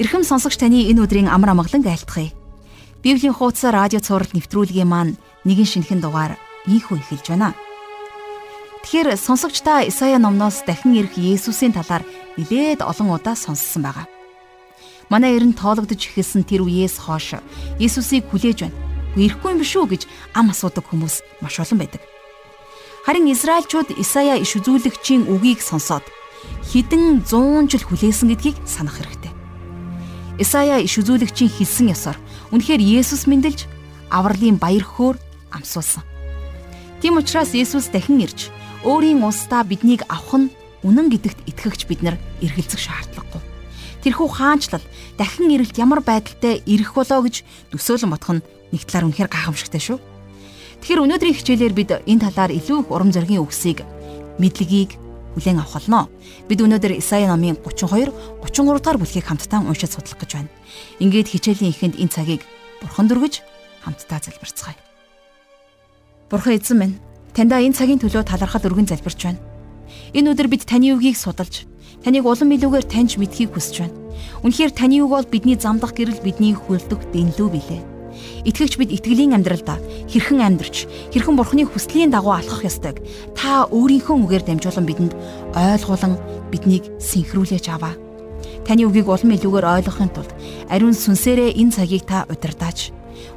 Ирхэм сонсогч таны энэ өдрийн амар амгалан айлтгая. Библийн хуудас радио цаураар нэвтрүүлгийн маань нэгэн шинэхэн дугаар ийхүү эхэлж байна. Тэгэхээр сонсогч та Исая номноос дахин ирэх Есүсийн талаар нэлээд олон удаа сонссон байгаа. Манай эрен тоологдож эхэлсэн тэр үеэс хойш Есүсийг хүлээж байна. Ирэхгүй юм биш үү гэж ам асуудаг хүмүүс маш олон байдаг. Харин Израильчууд Исая иш үзүүлэгчийн үгийг сонсоод хідэн 100 жил хүлээсэн гэдгийг санах хэрэгтэй. Исая иш үзүүлэгчийн хэлсэн ёсоор үнэхээр Есүс мэндэлж авралын баяр хөөр амсуулсан. Тийм учраас Есүс дахин ирж өөрийн устдаа биднийг авах нь үнэн гэдэгт итгэгч бид нар эргэлзэх шаардлагагүй. Тэрхүү хаанчлал дахин ирэлт ямар байдалтай ирэх болоо гэж төсөөлөн бодох нь нэг талаар үнэхээр гайхамшигтай шүү. Тэгэхээр өнөөдрийн хичээлээр бид энэ талаар илүү их урам зоригийн үгсийг мэдлэгийг хүлээн авах болно. Бид өнөөдөр Исаи номын 32, 33 дахь бүлгийг хамтдаа уншиж судлах гэж байна. Ингээд хичээлийн эхэнд энэ цагийг Бурхан дүргэж хамтдаа залбирцгаая. Бурхан эзэн минь, таньда энэ цагийн төлөө талархал өргөн залбирч байна. Энэ өдөр бид таны үгийг судалж, таныг улам илүүгээр таньж мэдхийг хүсэж байна. Үнэхээр таны үг бол бидний замдах гэрэл бидний хүлдэх дэнлүү билээ. Итгэгч бид итгэлийн амьдралдаа хэрхэн амьдрч, хэрхэн Бурхны хүслийн дагуу алхах ёстойг та өөрийнхөө үгээр дамжуулан бидэнд ойлгуулан биднийг синхруулж аваа. Таны үгийг улам илүүгээр ойлгохын тулд ариун сүнсээрээ энэ цагийг та удирдаач.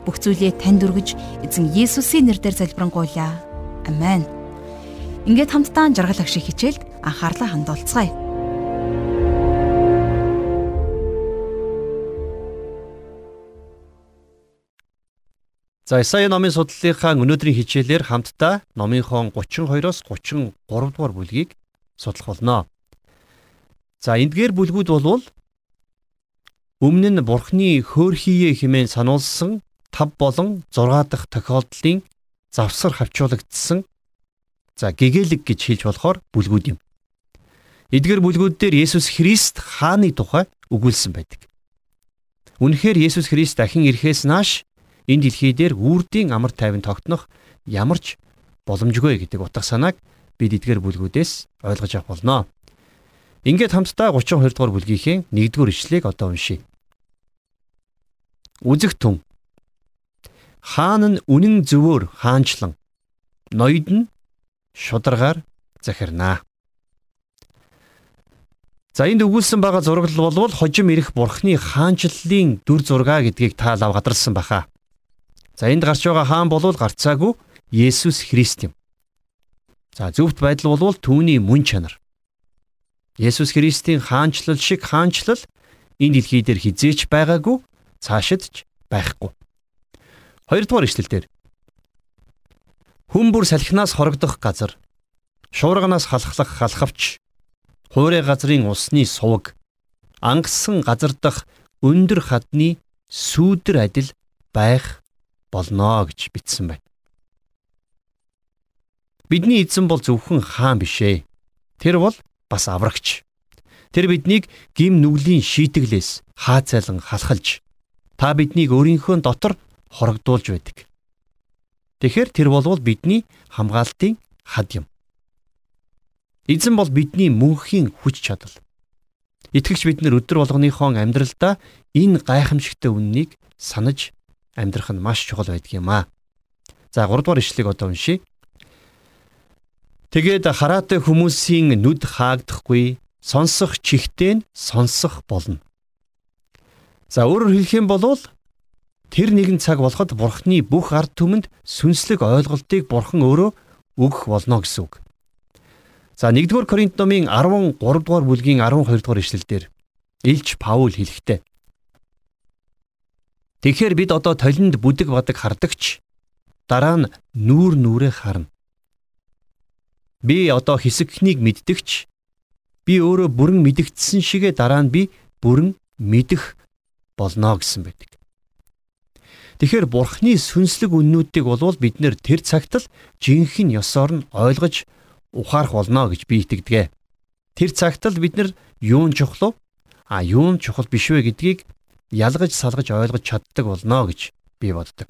Бүх зүйлээ танд өргөж эзэн Есүсийн нэрээр залбирanгуйлаа. Амен. Ингээд хамтдаа жаргал агшиг хичээлд анхаарлаа хандуулцгаая. За Исаи номын судлалынхаа өнөөдрийн хичээлээр хамтдаа номынхон 32-оос 33 дугаар бүлгийг судлах болно. За эндгээр бүлгүүд болвол өмнө нь Бурхны хөөхийе хэмээн сануулсан 5 болон 6 дахь тохиолдлын завсар хавчуулагдсан за гэгээлэг гэж хэлж болохоор бүлгүүд юм. Эдгээр бүлгүүд дээр Есүс Христ хааны тухай өгүүлсэн байдаг. Үнэхээр Есүс Христ дахин ирэхээс нааш энэ дэлхий дээр үрдийн амар тайван тогтнох ямар ч боломжгүй гэдэг утга санааг бид эдгээр бүлгүүдээс ойлгож авах болно. Ингээд хамтдаа 32 дугаар бүлгийнхээ 1-р ишлэгийг одоо уншийе. Үзэг түн. Хаан нь үнэн зөвөөр хаанчлан ноёд нь шударгаар захирнаа. За энд өгүүлсэн байгаа зураглал болвол хожим ирэх бурхны хаанчлалын дүр зураг гэдгийг та лав гадарсан баха. За энд гарч байгаа хаан болвол гарцаагүй Есүс Христ юм. За зөвхт байдал болвол түүний мөн чанар. Есүс Христийн хаанчлал шиг хаанчлал энэ дэлхий дээр хизээч байгаагүй цаашид ч байхгүй. Хоёрдугаар ишлэлдэр Хүн бүр салхинаас хорогдох газар, шуурганаас халахлах халахвч, хуурай газрын усны сувг, ангасан газар дах өндөр хадны сүүдэр адил байх болно гэж бичсэн байна. Бидний эзэн бол зөвхөн хаан биш ээ. Тэр бол бас аврагч. Тэр биднийг гим нүглийн шийтгэлээс хаацайлан халахалж та биднийг өөрийнхөө дотор хорогдуулж байдаг. Тэгэхээр тэр болвол бидний хамгаалтын хад юм. Эзэн бол бидний мөнхийн хүч чадал. Итгэгч бид нар өдөр болгоныхон амьдралдаа энэ гайхамшигтэ үннийг санаж амьдрах нь маш чухал байдаг юм аа. За 3 дугаар ишлэгийг одоо уншийе. Тэгээд хараатай хүмүүсийн нүд хаагдахгүй, сонсох чихтэй нь сонсох болно. За өөрөөр хэлэх юм бол тэр нэгэн цаг болоход бурхны бүх ард түмэнд сүнслэг ойлголтыг бурхан өөрөө өгөх болно гэсэн үг. За 1-р Коринт номын 13 дугаар бүлгийн 12 дугаар ишлэлдэр Илч Паул хэлэхдээ Тэгэхээр бид одоо толинд бүдэг бадаг хардагч дараа нь нүүр нүрээ харна. Би одоо хэсэгхнийг мэддэгч би өөрөө бүрэн мэдэгдсэн шигэ дараа нь би бүрэн мэдэх болно гэсэн байдаг. Тэгэхээр бурхны сүнслэг үннүүдийг болвол бид нэр тэр цагт л жинхэнэ ёсоор нь ойлгож ухаарах болно гэж би итгэдэг. Тэр цагт л бид нар юун чухал а юун чухал биш вэ гэдгийг ялгаж салгаж ойлгож чаддаг болно гэж би боддог.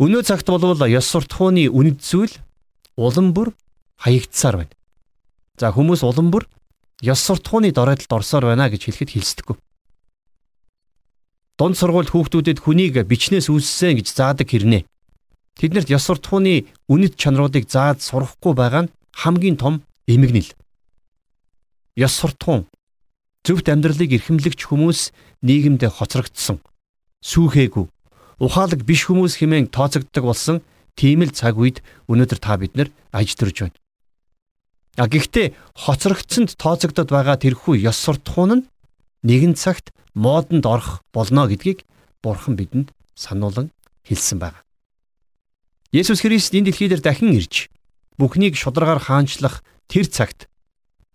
Өнөө цагт болвол ёс суртахууны үнэт зүйл улам бүр хаягдсаар байна. За хүмүүс улам бүр ёс суртахууны доройдолд орсоор байна гэж хэлэхэд хэлсдэггүй. Дунд сургууль хүүхдүүдэд хүнийг бичнээс үүссэн гэж заадаг хэрнээ. Тэднэрт ёс суртахууны үнэт чанаруудыг зааж сурахгүй байгаа нь хамгийн том эмгэнэл. Ёс суртахуун зөвхт амьдралыг эрхэмлэгч хүмүүс нийгэмдээ хоцрогдсон сүүхээгүй ухаалаг биш хүмүүс хэмээн тооцогддог болсон тийм л цаг үед өнөөдөр та бид нар ажтэрж байна. А гэхдээ хоцрогдсонд тооцогдод байгаа тэрхүү ёс суртахуун нь нэгэн цагт модонд орох болно гэдгийг Бурхан бидэнд сануулan хэлсэн байна. Есүс Христ энэ дэлхий дээр дахин ирж бүхнийг шударгаар хаанчлах тэр цагт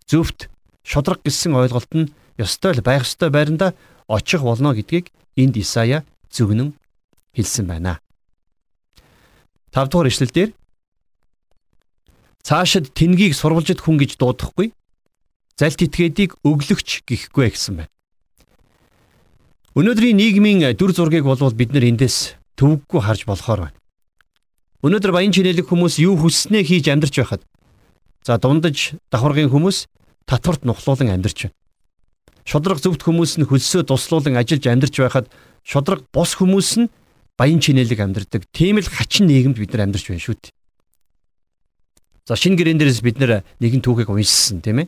зөвхт шудраг гэсэн ойлголт нь ёстой л байх ёстой байранда очих болно гэдгийг энд Исая зөвгнөн хэлсэн байна. 5 дугаар ишлэлдэр цаашид тэнгийг сурвалжид хүн гэж дуудахгүй залт итгээдийг өглөгч гэхгүй гэсэн байна. Өнөөдрийн нийгмийн дүр зургийг болвол бид нар эндээс төвөггүй харж болохоор байна. Өнөөдөр баян чинэлэг хүмүүс юу хүснээ хийж амьдарч байхад за дундаж давхаргын хүмүүс татварт нухлуулан амьдарч байна. Шудраг зөвхт хүмүүс нь хөлсөө туслуулан ажиллаж амьдарч байхад шудраг бос хүмүүс нь баян чинэлэг амьдардаг. Тийм л хачин нийгэмд бид нар амьдарч байна шүү дээ. За шинэ гэрэн дээрээс бид нэр нэгэн түүхийг уншсан тийм ээ.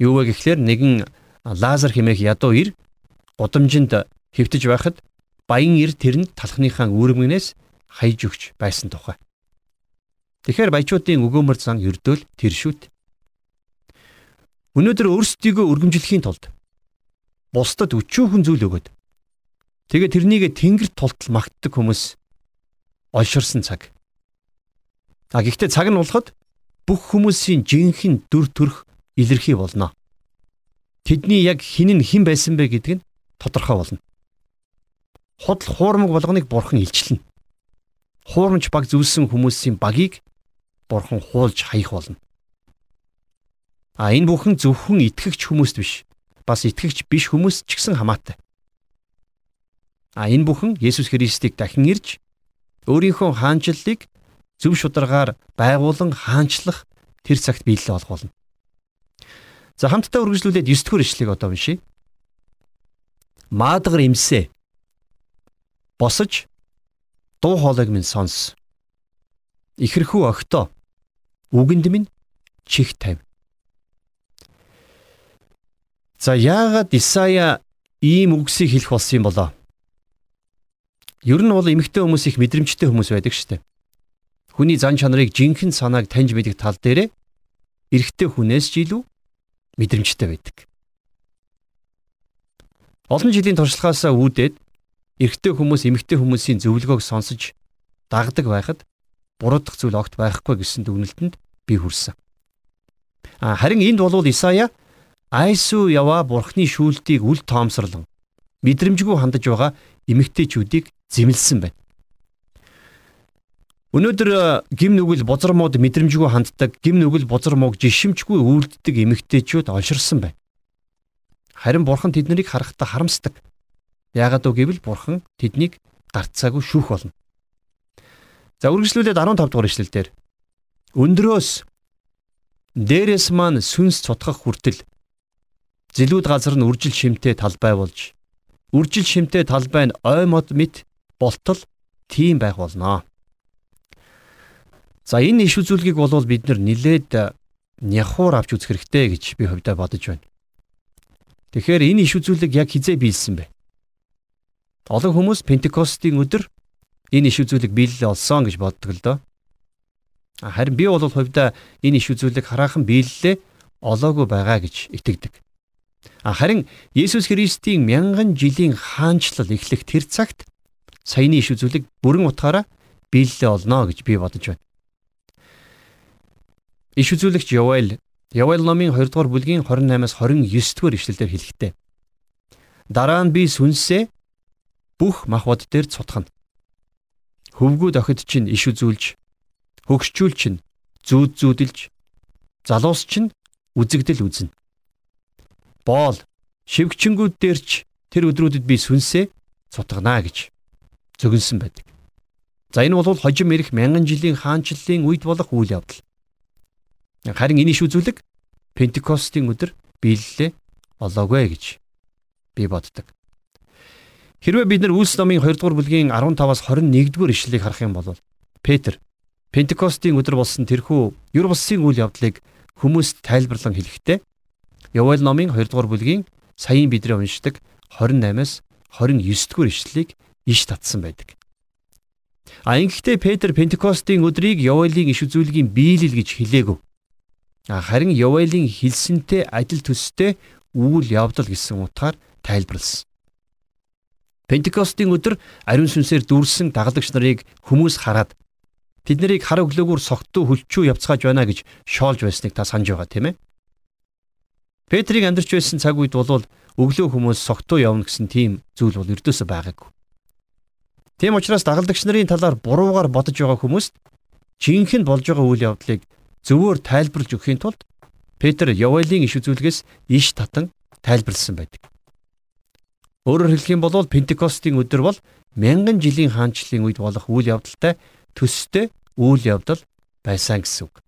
Юу вэ гэхлээр нэгэн Лазар хэмээх ядуу ир гудамжинд хэвтэж байхад баян ир тэрэнд талхныхаа үүрмгнээс хаяж өгч байсан тухай. Тэгэхээр баячуудын өгөөмөр зан ердөөл тэр шүт. Өнөөдөр өөрсдийгөө өргөмжлөхийн тулд бусдад өчүүхэн зүйл өгöd. Тэгээ тэрнийг тэнгэрт тултал магтдаг хүмүүс олширсан цаг. А гэхдээ цаг нь болоход бүх хүмүүсийн жинхэнэ дүр төрх илэрхий болно. Тэдний яг хин нь хэн байсан бэ гэдг нь тодорхой болно. Худал хуурмаг болгоныг бурхан илчлэнэ хуурамч баг зүйлсэн хүмүүсийн багийг бурхан хуулж хаях болно. А энэ бүхэн зөвхөн итгэгч хүмүүст биш бас итгэгч биш хүмүүс ч гэсэн хамаатай. А энэ бүхэн Есүс Христийг дахин ирж өөрийнхөө хаанчлалыг зөв шударгаар байгуулан хаанчлах тэр цагт биелэл олох болно. За хамтдаа үргэлжлүүлээд 9 дугаар ишлэгийг одоо уншийе. Маадгар имсээ. Босож дуу хоолойг минь сонс. Ихэрхүү огтоо үгэнд минь чих тавь. За яагаад Исая ийм үгсийг хэлэх болсон юм болоо? Ер нь бол эмэгтэй хүмүүс их мэдрэмжтэй хүмүүс байдаг шүү дээ. Хүний зан чанарыг жинхэнэ санааг таньж мэдэх тал дээрээ эрэгтэй хүнээс ч илүү мэдрэмжтэй байдаг. Олон жилийн туршлагаасаа үүдээд эрэгтэй хүмүүс эмэгтэй хүмүүсийн зөвлөгөөг сонсож дагдаг байхад буруудах зүйл огт байхгүй гэсэн дүгнэлтэнд би хүрсэн. А харин энд болвол Исая Айсу яваа бурхны шүүлтийг үл тоомсорлон мэдрэмжгүй хандаж байгаа эмэгтэйчүүдийг зэмлсэн байна. Өнөөдөр гим нүгэл бузар мод мэдрэмжгүй ханддаг, гим нүгэл бузар мог жишимчгүй үйлддэг эмэгтэйчүүд олширсан байна. Харин бурхан тэднийг харахтаа харамсдаг. Яагаад вэ гэвэл бурхан тэднийг гарцаагүй шүүх болно. За үргэлжлүүлээд 15 дугаар ишлэлдэр өндрөөс дээрээс маань сүнс цутгах хүртэл зилүүд газар нь үржил шимтэй талбай болж үржил шимтэй талбай нь ой мод мэт болтол тийм байх болно. За энэ иш үзүүлгийг болвол бид нар нилээд няхуур авч үзэх хэрэгтэй гэж би хувьдаа бодож байна. Тэгэхээр энэ иш үзүүлэг яг хизээ биелсэн бэ? Олон хүмүүс Пентекостийн өдөр энэ иш үзүүлэг биелэл олсон гэж боддог л доо. Харин би бол хувьдаа энэ иш үзүүлэг хараахан биелэлээ олоогүй байгаа гэж итгэдэг. Харин Есүс Христийн мянган жилийн хаанчлал эхлэх тэр цагт саяны иш үзүүлэг бүрэн утгаараа биелэлээ олно гэж би бодож байна. Иш үзүүлэгч Явайл Явайл номын 2 дугаар бүлгийн 28-аас 29 дугаар ишлэлээр хэлэхдээ дараа нь би сүнсээ бүх махбод дээр цутгана. Хөвгүүд охид чинь иш үзүүлж, хөгшчүүл чинь зүүд зүүдэлж, залуус чинь үзэгдэл үзнэ. Боол шивгчэнгүүд дээр ч тэр өдрүүдэд би сүнсээ цутгана гэж зөгнсөн байдаг. За энэ бол хожим ирэх мянган жилийн хаанчлалын үед болох үйл явдал. Харин энэ иш үзүүлэг Пентекостийн өдөр биелэлээ олоогүй гэж би боддог. Хэрвээ бид нар Үлс номын 2 дугаар бүлгийн 15-аас 21 дугаар ишлэлийг харах юм бол Петр Пентекостийн өдөр болсон тэрхүү юр булсын үйл явдлыг хүмүүст тайлбарлан хэлэхдээ Явал номын 2 дугаар бүлгийн саяын бидний уншдаг 28-аас 29 дугаар ишлэлийг иш татсан байдаг. А ингэхдээ Петр Пентекостийн өдрийг Явалын иш үзүүлгийн биелэл гэж хэлээгүү. Харин Явалын хэлсэнтэй адил төстэй үйл явдал гэсэн утгаар тайлбарлсан. Пентекостийн өдөр ариун сүнсээр дүүрсэн дагалдагч нарыг хүмүүс хараад тэд нарыг хар өглөөгөөр согтуу хөлчүү явцгааж байна гэж шоолж байсныг та санаж байгаа тийм ээ. Петрийг амьдарч байсан цаг үед бол өглөө хүмүүс согтуу явна гэсэн тийм зүйл бол өрдөөсөө байгаагүй. Тийм учраас дагалдагч нарын талаар буруугаар бодож байгаа хүмүүст жинхэнэ болж байгаа үйл явдлыг зөвөөр тайлбарлаж өгөхийн тулд Петр Явалийн иш үзүүлгээс иш татан тайлбарлсан байдаг. Өөрөөр хэлэх юм бол Пентекостийн өдөр бол мянган жилийн хаанчлалын үед болох үйл явдалтай төстэй үйл явдал байсан гэсэн үг.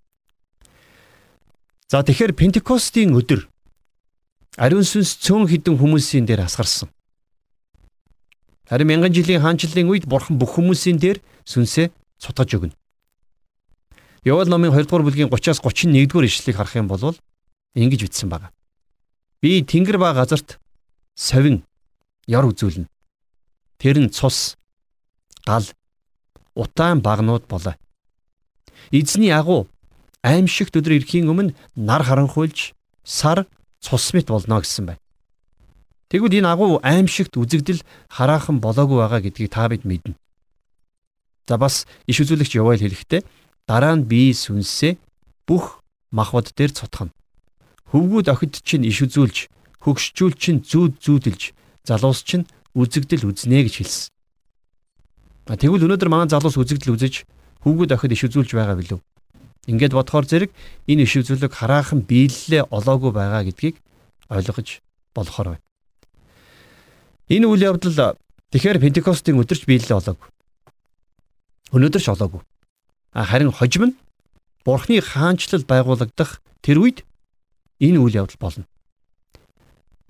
За тэгэхээр Пентекостийн өдөр ариун сүнс цөөн хідэн хүмүүсийн дээр асгарсан. Харин мянган жилийн хаанчлалын үед бурхан бүх хүмүүсийн дээр сүнсээ цутгаж өгнө. Явал номын 2 дугаар бүлгийн 30-аас 31 дугаар ишлэлийг харах юм бол ингэж бичсэн байна. Би тэнгэр ба газарт совин яр үзүүлнэ. Тэр нь цус, гал, утаан багнууд болоо. Эзний агуу аимшигт өдөр ирэхийн өмнө нар харанхуйлж сар цус мэт болно гэсэн байна. Тэгвэл энэ агуу аимшигт үзэгдэл хараахан болоогүй байгаа гэдгийг та бид мэднэ. За бас иш үзүүлэгч Явайл хэлэхдээ дараа нь бие сүнсээ бүх махбод дээр цутгана. Хөвгүүд охид чинь иш үзүүлж, хөгшчүүл чинь зүүд зүүдэлж, залуус чинь үзэгдэл үзнэ гэж хэлсэн. Тэгвэл өнөөдөр манай залуус үзэгдэл үзэж хүүгүүд охид иш үзүүлж байгаа билүү? Ингээд бодохоор зэрэг энэ иш үзүүлэг хараахан биелэлээ олоогүй байгаа гэдгийг ойлгож болохоор байна. Энэ үйл явдал тэгэхээр Пентекостийн өдөрч биелэлээ олоогүй. Өнөөдөр ч олоогүй. Харин хожим нь Бурхны хаанчлал байгуулагдах тэр үед энэ үйл явдал болно.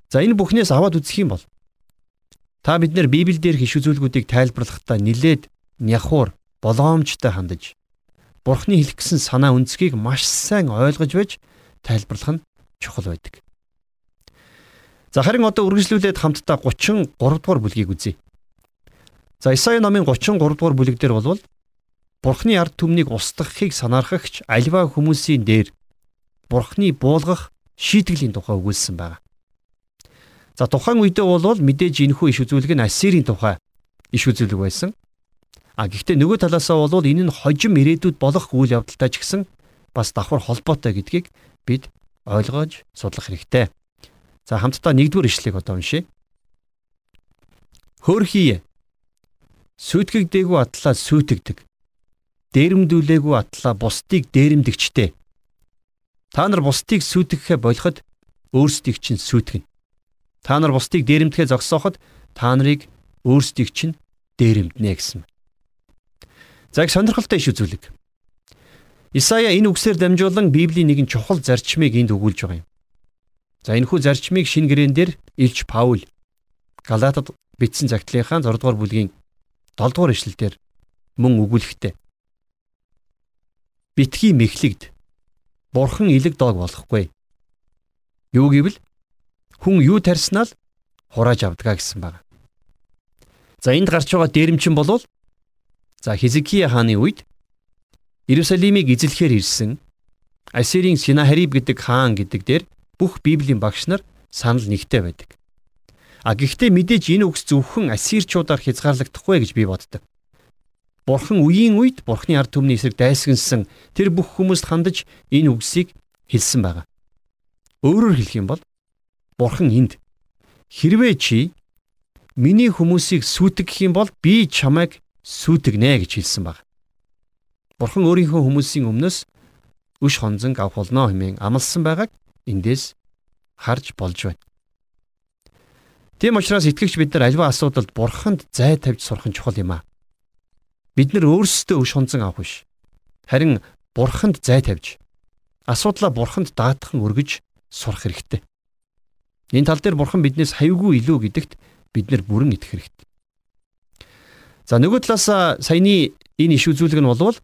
За энэ бүхнээс аваад үзэх юм бол Та бид нэр Библиэл дээрх иш үзүүлгүүдийг тайлбарлахдаа нилээд няхуур болгоомжтой хандаж Бурхны хэлэх гэсэн санаа үндсгийг маш сайн ойлгож байж тайлбарлах нь чухал байдаг. За харин одоо үргэлжлүүлээд хамтдаа 33 дугаар бүлгийг үзье. За Исаи номын 33 дугаар бүлэг дээр болвол Бурхны ард түмнийг устгахыг санаархагч альва хүмүүсийн дээр Бурхны буулгах шийтгэлийн тухай өгүүлсэн байна. За тухайн үедээ бол мэдээж энэхүү иш үзүүлэг нь Ассирийн тухай иш үзүүлэг байсан. А гэхдээ нөгөө талаасаа бол энэ нь хожим ирээдүйд болох үйл явдалтай ч гэсэн бас давхар холбоотой гэдгийг бид ойлгож судлах хэрэгтэй. За хамтдаа нэгдүгээр ишлэгийг одоо уншъя. Хөөрхий сүйтгэгдээгүй атлаа сүйтгэдэг. Дээрэмдүүлээгүй атлаа бусдыг дээрэмдэгчтэй. Та нар бусдыг сүйтгэхэ болоход өөрсдийг чинь сүйтгэнэ. Та нар бусдыг дээрэмдэхээ зогсооход та нарыг өөрсдийг чинь дээрэмднэ гэсэн. За их сонирхолтой иш үзүүлэг. Исая энэ үгсээр дамжуулан Библийн нэгэн чухал зарчмыг энд өгүүлж байгаа юм. За энэхүү зарчмыг шин гэрээн дээр Илч Паул Галатад бичсэн загтлынхаа 6 дугаар бүлгийн 7 дугаар ишлэлдэр мөн өгүүлэхтэй. Битгий мэхлэгд бурхан илэг дог болохгүй. Юу гэвэл хүн юу тарьснаа л хурааж авдгаа гэсэн байна. За энд гарч байгаа дээрэмчин болвол за Хизкия хааны үед Иерусалимыг эзлэхээр ирсэн Ассирийн Синахариб гэдэг хаан гэдэг дээр бүх Библийн багш нар санал нэгтэй байдаг. А гэхдээ мэдээж энэ үгс зөвхөн ассирчуудаар хязгаарлагдахгүй гэж би боддог. Бурхан үеийн үед Бурханы ард түмний эсрэг дайсагнсан тэр бүх хүмүүст хандаж энэ үгсийг хэлсэн байгаа. Өөрөөр хэлэх юм бол Бурхан энд хэрвээ чи миний хүмүүсийг сүйтгэх юм бол би чамайг сүйтгэнэ гэж хэлсэн баг. Бурхан өөрийнхөө хүмүүсийн өмнөөс өш хонзонг авах болно хэмээн амласан байгааг эндээс харж болж байна. Тийм учраас итгэгч бид нар альва асуудалд бурханд зай тавьж сурах нь чухал юм аа. Бид нар өөрсдөө өш хонзон авах биш. Харин бурханд зай тавьж асуудлаа бурханд даатхан өргөж сурах хэрэгтэй. Энэ тал дээр бурхан биднээс хавьгүй илүү гэдэгт бид нар бүрэн итгэх хэрэгтэй. За нөгөө талаас саяны энэ иш үзүүлэг нь болвол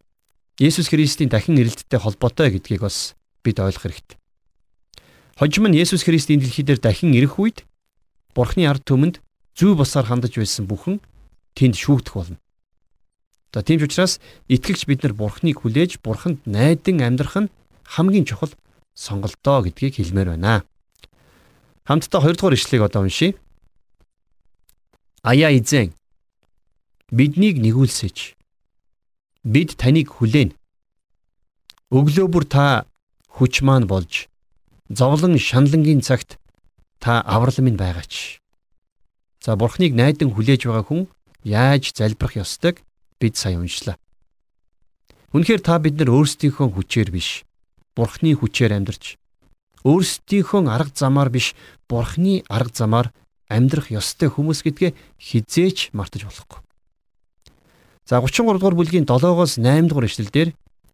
Есүс Христийн дахин ирэлттэй холбоотой гэдгийг бас бид ойлгох хэрэгтэй. Хожим нь Есүс Христийн дэлхий дээр дахин ирэх үед Бурхны ард түмэнд зүй босаар хандаж байсан бүхэн тэнд шүүгдэх болно. За тийм ч учраас итгэгч бид нар Бурхныг хүлээж Бурханд найдан амьдрах нь хамгийн чухал сонголтоо гэдгийг хэлмээр байна. Хамтдаа 2 дугаар ишлэгийг одоо уншийе. Аяа эзэн биднийг нэгүүлсэж бид таныг хүлээн. Өглөө бүр та хүч маань болж зовлон шаналнгийн цагт та аврал минь байгаач. За бурхныг найдан хүлээж байгаа хүн яаж залбирах ёстойг бид сая уншлаа. Үнэхээр та бид нар өөрсдийнхөө хүчээр биш, Бурхны хүчээр амьдарч, өөрсдийнхөө арга замаар биш, Бурхны арга замаар амьдрах ёстой хүмүүс гэдгээ хизээч мартаж болохгүй. За 33 дугаар бүлгийн 7-оос 8 дугаар эшлэлдэр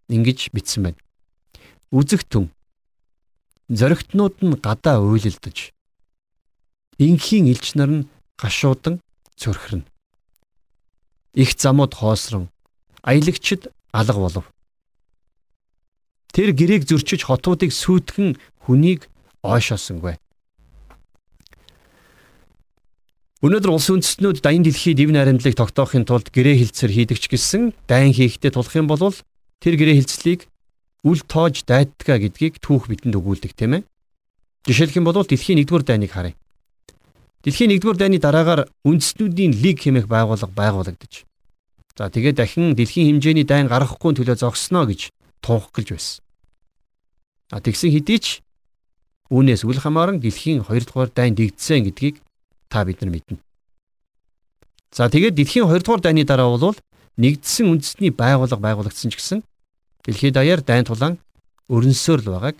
ингэж бичсэн байна. Үзэгтэн зоригтнууд нь гадаа уйлалдаж инхийн элч нар нь гашуудан цөрхөрнө их замууд хоосрон аялагчд алга болов. Тэр гэрээг зөрчиж хотуудыг сүйтгэн хүнийг ойшоосонгүй. Өнөөдөр улс үндэстнүүд дайны дэлхийд ив наримдлыг тогтоохын тулд гэрээ хилцэр хийдэгч гисэн дайн хийхдээ тулах юм бол тэр гэрээ хилцлийг үл тоож дайдтгаа гэдгийг түүх бидэнд өгүүлдэг тийм ээ. Жишээлх юм бол дэлхийн 1-р дайныг харъя. Дэлхийн 1-р дайны дараагаар үндэстнүүдийн лиг хэмээх байгууллага байгуулагдаж. За тэгээд дахин дэлхийн хэмжээний дайн гаргахгүй төлөө зогсноо гэж тунх гэлж байсан. А тэгсэн хэдий ч үүнээс үл хамааран дэлхийн 2-р дайн дэгдсэн гэдгийг та бид нар мэднэ. За тэгээд дэлхийн 2-р дайны дараа бол нэгдсэн үндэсний байгууллага байгуулагдсан ч гэсэн дэлхийд даяар дайн тулаан өрнсөөр л байгааг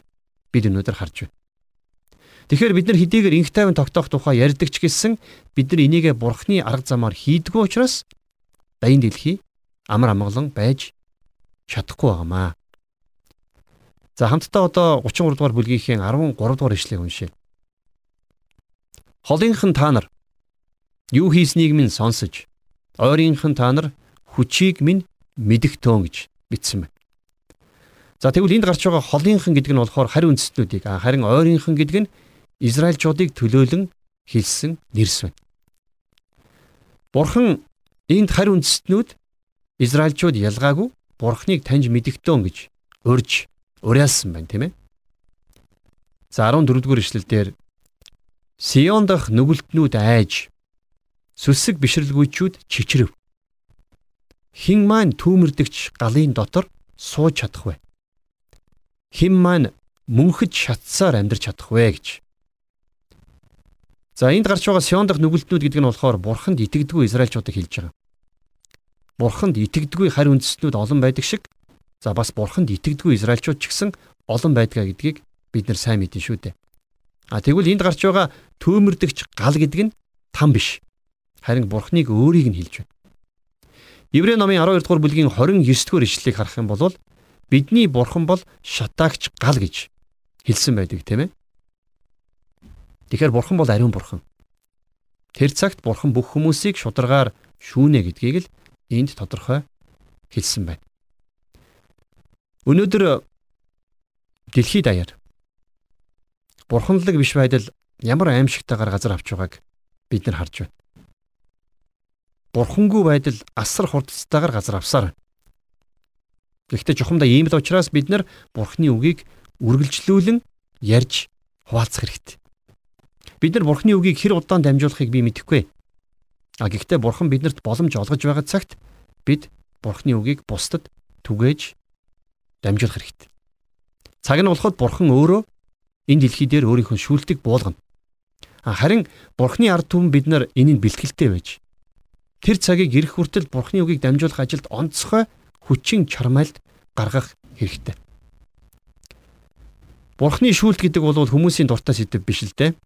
бид өнөөдөр харж байна. Тэгэхээр бид нар хэдийгээр инх тайван тогтоох тухай ярьдаг ч гэсэн бид нар энийгээ бурхны арга замаар хийдгүү учраас дайн дэлхий амар амгалан байж чадахгүй байгаамаа. За хамтдаа одоо 33 дугаар бүлгийнхээ 13 дугаар ишлэгийг уншъя. Холынхан та нар юу хийснийг минь сонсож, ойрынхан та нар хүчийг минь мэдгтөөн гэж бичсэн байна. За тэгвэл энд гарч байгаа холынхан гэдэг нь болохоор харь үндэстнүүдийг харин ойрынхан гэдэг нь Израильчуудыг төлөөлөн хэлсэн нэрс байна. Бурхан энд харь үндэстнүүд Израильчууд ялгаагүй Бурханыг таньж мэдгтэн гэж урьж уриалсан байна тийм ээ. За 14 дугаар ишлэлдэр Сион дахь нүгэлтнүүд айж сүсэг бишрэлгүйчүүд чичрэв. Хин маань түүмэрдэгч галын дотор сууж чадах вэ? Хин маань мөнхөд шатсаар амьдрч чадах вэ гэж За энд гарч байгаа Сион дахь нүгэлтнүүд гэдэг нь болохоор бурханд итгэдэггүй Израильчуудыг хэлж байгаа. Бурханд итгэдэггүй харь үндэстнүүд олон байдаг шиг за бас бурханд итгэдэггүй Израильчууд ч гэсэн олон байдгаа гэдгийг бид нар сайн мэдэн шүү дээ. А тэгвэл энд гарч байгаа төөмөрдөгч гал гэдэг нь там биш. Харин бурхныг өөрийг нь хэлж байна. Еврей номын 12 дугаар бүлгийн 29 дугаар ишлэлийг харах юм бол бидний бурхан бол шатаагч гал гэж хэлсэн байдаг тийм ээ. Тэгэхээр бурхан бол ариун бурхан. Тэр цагт бурхан бүх хүмүүсийг шударгаар шүүнэ гэдгийг л энд тодорхой хэлсэн байна. Өнөөдөр дэлхийд даяар бурханлаг биш байдал ямар аимшигтайгаар газар авч байгааг бид нар харж байна. Бурхангүй байдал асар хурдцтайгаар газар авсаар. Гэхдээ чухамдаа ийм л учраас бид нар бурхны үгийг үргэлжлүүлэн ярьж хуваалцах хэрэгтэй. Бид нар Бурхны үгийг хэр удаан дамжуулахыг би мэдэхгүй. А гэхдээ Бурхан биднэрт боломж олгож байгаа цагт бид Бурхны үгийг бусдад түгээж дамжуулах хэрэгтэй. Цаг нь болоход Бурхан өөрөө энэ дэлхий дээр өөрийнхөө шүүлтийг буулгана. Харин Бурхны ард түмэн бид нар энийг бэлтгэлтэй байж тэр цагийг ирэх хүртэл Бурхны үгийг дамжуулах ажилд онцгой хүчин чармайлт гаргах хэрэгтэй. Бурхны шүүлт гэдэг бол хүмүүсийн дуртай сэдв биш л дээ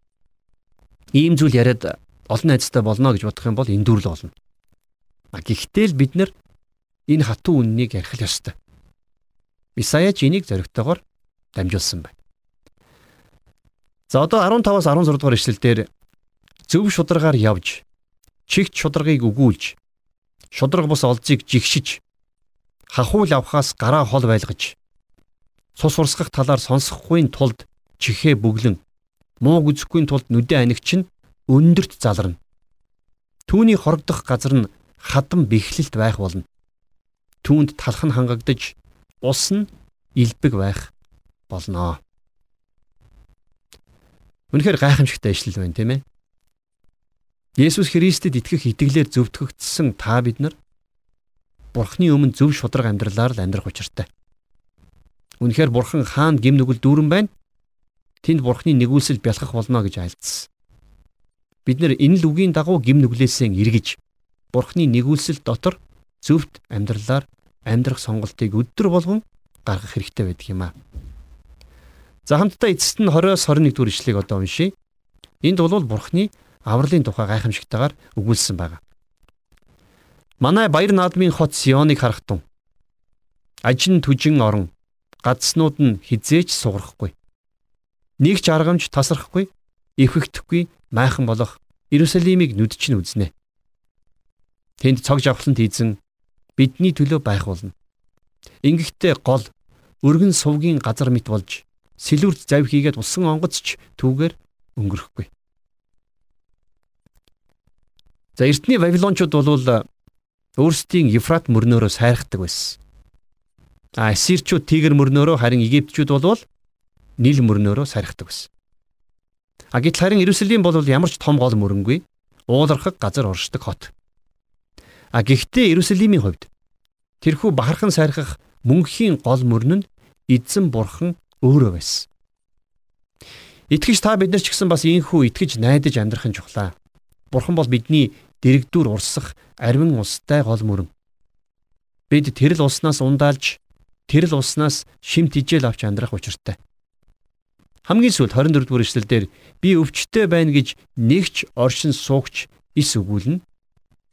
ийм зүйл яриад олон найзтай болно гэж бодох юм бол эндүрл болно. Гэхдээ л бид нэр энэ хатуу үннийг ярих л ёстой. Исаяч энийг зоригтойгоор дамжуулсан байна. За одоо 15-аас 16 дугаар ишлэлдэр зөв шударгаар явж, чигт шударгыг өгүүлж, шудраг бус олзыг жигшиж, хахуул авахаас гараа хол байлгаж, цус урсгах талаар сонсохгүй тулд чихээ бүглэн, муу үзэхгүй тулд нүдэн анигч нь өндөрт заларна. Түүний хорогдох газар нь хадам бэхлэлт байх болно. Түүнд талх нь хангагдаж, ус нь илбэг байх болно. Үнэхээр гайхамшигтай ишлэл байна, тийм ээ. Есүс Христэд итгэх итгэлээр зөвтгөгдсөн та бид нар Бурхны өмнө зөв шудраг амьдралаар л амьдрах учиртай. Үнэхээр Бурхан хаанд гим нүгэл дүүрэн байна. Тэнд Бурхны нэгүүлсэл бялхах болно гэж айлдсан. Бид нэр энэ л үгийн дагуу гим нүглээсээ эргэж Бурхны нэгүүлсэл дотор зөвхт амьдралаар амьдрах сонголтыг өдөр болгон гаргах хэрэгтэй байдаг юм аа. За хамтдаа эцэст нь 20-оос 21 дугаар ишлэгийг одоо уншийе. Энд бол Бурхны авралын тухай гайхамшигтайгаар өгүүлсэн байна. Манай баяр наадмын хот Сионыг харахтун. Ажин түжин орон гадснууд нь хизээч сугарахгүй. Нэг ч аргамж тасрахгүй, эвхэхдэггүй майхан болох Иерусалимыг нүд чинь үзнэ. Тэнд цог жавхлант хийзэн бидний төлөө байх болно. Ингэхдээ гол өргөн сувгийн газар мэт болж сэлүүрт зав хийгээд усан онгоцч түүгээр өнгөрөхгүй. За эртний Вавилончууд бол өөрсдийн Ефрат мөрнөөрөө сайрхдаг байсан. А Ассирчууд Тигр мөрнөөрөө харин Египтчүүд бол Нил мөрнөөрөө сайрхдаг байсан. А гэтэл харин Иерусалим бол ямар ч том гол мөрөнгүй уулархаг газар оршдог хот. А гэхдээ Иерусалимийн хувьд тэрхүү бахархан сайрхах мөнхийн гол мөрөн нь эзэн бурхан өөрөө байсан. Итгэж та бид нар ч гэсэн бас ийхүү итгэж найдаж амьдрах нь чухлаа. Бурхан бол бидний дэрэгдүр урсах арвин устай гол мөрөн. Бид тэрл уснаас ундаалж тэрл уснаас шимт ижээл авч амьдрах учиртай. Хамгийн сүүлд 24 дугаар эшлэлдэр би өвчтөе байна гэж нэгч оршин суугч ис өгүүлнэ.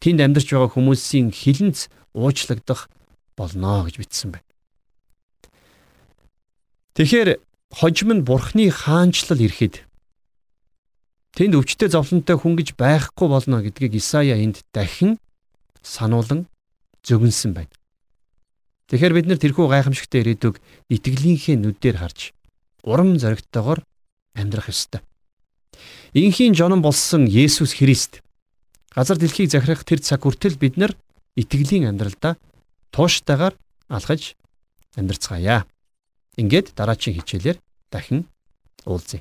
Тэнд амьдарч байгаа хүмүүсийн хилэнц уучлагдах болно гэж бичсэн байна. Тэгэхээр хожим нь бурхны хаанчлал ирэхэд Тэнд өвчтөе зовлонтой хүн гэж байхгүй болно гэдгийг Исая энд дахин сануулan зөгнсөн байна. Тэгэхээр бид нар тэрхүү гайхамшигтай ирээдүг итгэлийнхээ нүдээр харж урам зоригтойгоор амьдрах ёстой. Инхийн жонон болсон Есүс Христ газар дэлхийг захирах тэр цаг хүртэл бид нар итгэлийн амьдралдаа тууштайгаар алхаж амьдрцгаая. Ингээд дараачийн хичээлээр дахин уулзъя.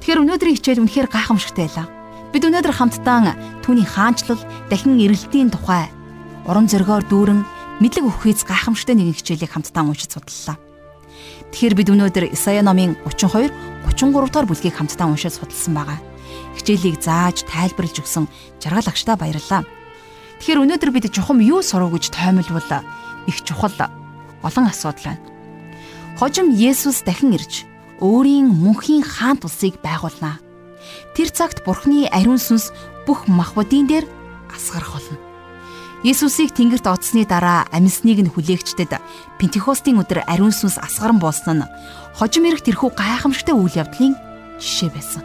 Тэгэхээр өнөөдрийн хичээл үнэхээр гайхамшигтай байлаа. Бид өнөөдөр хамтдаа түүний хаанчлал дахин эрэлтийн тухай урам зоригоор дүүрэн мэдлэг өгөхийц гайхамшигтай нэгэн хичээлийг хамтдаа уншиж судаллаа. Тэгэхээр бид өнөөдөр Исая номын 32, 33 дахь бүлгийг хамтдаа уншиж судалсан байгаа. Хичээлийг зааж тайлбарлаж өгсөн жаргал агштаа баярлалаа. Тэгэхээр өнөөдөр бид чухам юу сурах гэж тоймолвол их чухал олон асуудал байна. Хожим Есүс дахин ирж өөрийн мөнхийн хаант улсыг байгуулнаа. Тэр цагт Бурхны ариун сүнс бүх махбодын дээр асгарах болно. Есүсийг тэнгэрт оцсны дараа амьсныг нь хүлээгчдэд Пентекостийн өдөр ариун сүнс асгаран буусан нь хожим ирэх тэрхүү гайхамшигтай үйл явдлын жишээ байсан.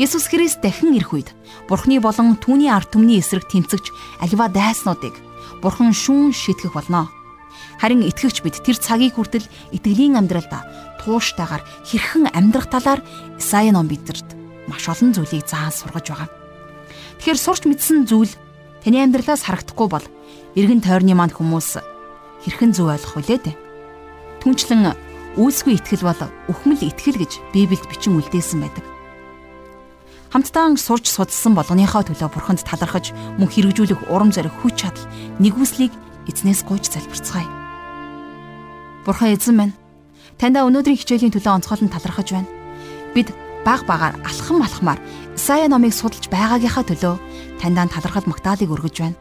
Есүс Христ дахин ирэх үед Бурхны болон түүний ард түмний эсрэг тэмцэгч аливаа дайснуудыг Бурхан шүүн шийтгэх болно. Харин итгэгч бид тэр цагийг хүртэл итгэлийн амьдралдаа тууштайгаар хэрхэн амьдрах талаар Исаи ном бидэнд маш олон зүйлийг заан сургаж байгаа. Тэгэхээр сурч мэдсэн зүйл таны амьдралаас харагдахгүй бол эргэн тойрны манд хүмүүс хэрхэн зөв ойлгох вүлээ дээ. Түнчлэн үйлсгүй итгэл бол өхмөл итгэл гэж Библиэд бичин үлдээсэн байдаг. Хамтдаа сурч судалсан болгоныхоо төлөө бурханд талархаж мөн хэрэгжүүлэх урам зориг хүч чадал нэгүслийг эзнээс гуйж залбирцгаая. Бурхан эзэн минь Таньда өнөөдрийн хичээлийн төлөө онцгойлон талархаж байна. Бид баг багаар алхам алхмаар Исая номыг судалж байгаагийнхаа төлөө таньдаа талархал магтаалыг өргөж байна.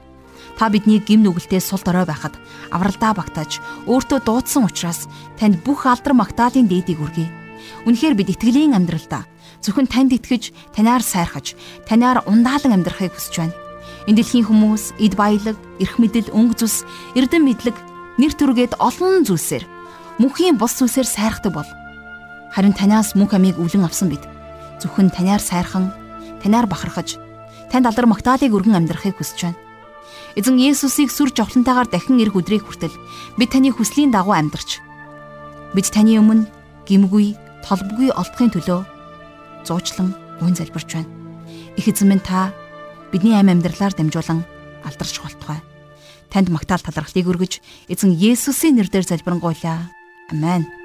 Та бидний гим нүгэлтэд сул дорой байхад авралдаа багтааж өөртөө дуудсан учраас танд бүх алдар магтаалын дээдийг өргөе. Үнэхээр бид итгэлийн амьдралдаа зөвхөн танд итгэж, танаар сайрхаж, танаар ундаалan амьдрахыг хүсэж байна. Энэ дэлхийн хүмүүс эд баялаг, эрх мэдэл, өнгө зүс, эрдэм мэдлэг, нэр төргээд олон зүйлсээр мөнхийн бус зүйлсээр сайрхдаг бол харин танаас мөнх амийг өвлөн авсан бид зөвхөн танаар сайрхан, танаар бахархаж, танд алдар магтаалыг өргөн амьдрахыг хүсэж байна. Эзэн Есүсийг сүр жовлонтойгоор дахин ирэх өдрийг хүртэл бид таны хүслийн дагуу амьдарч бид таны өмнө гимгүй, толбгүй олдохын төлөө зуучлан гуйн залбирч байна. Их эзэн минь та бидний амь амьдралаар дамжуулан алдарч болтугай. Танд магтаал талархлыг өргөж эзэн Есүсийн нэрээр залбирanгуйлаа. Амен.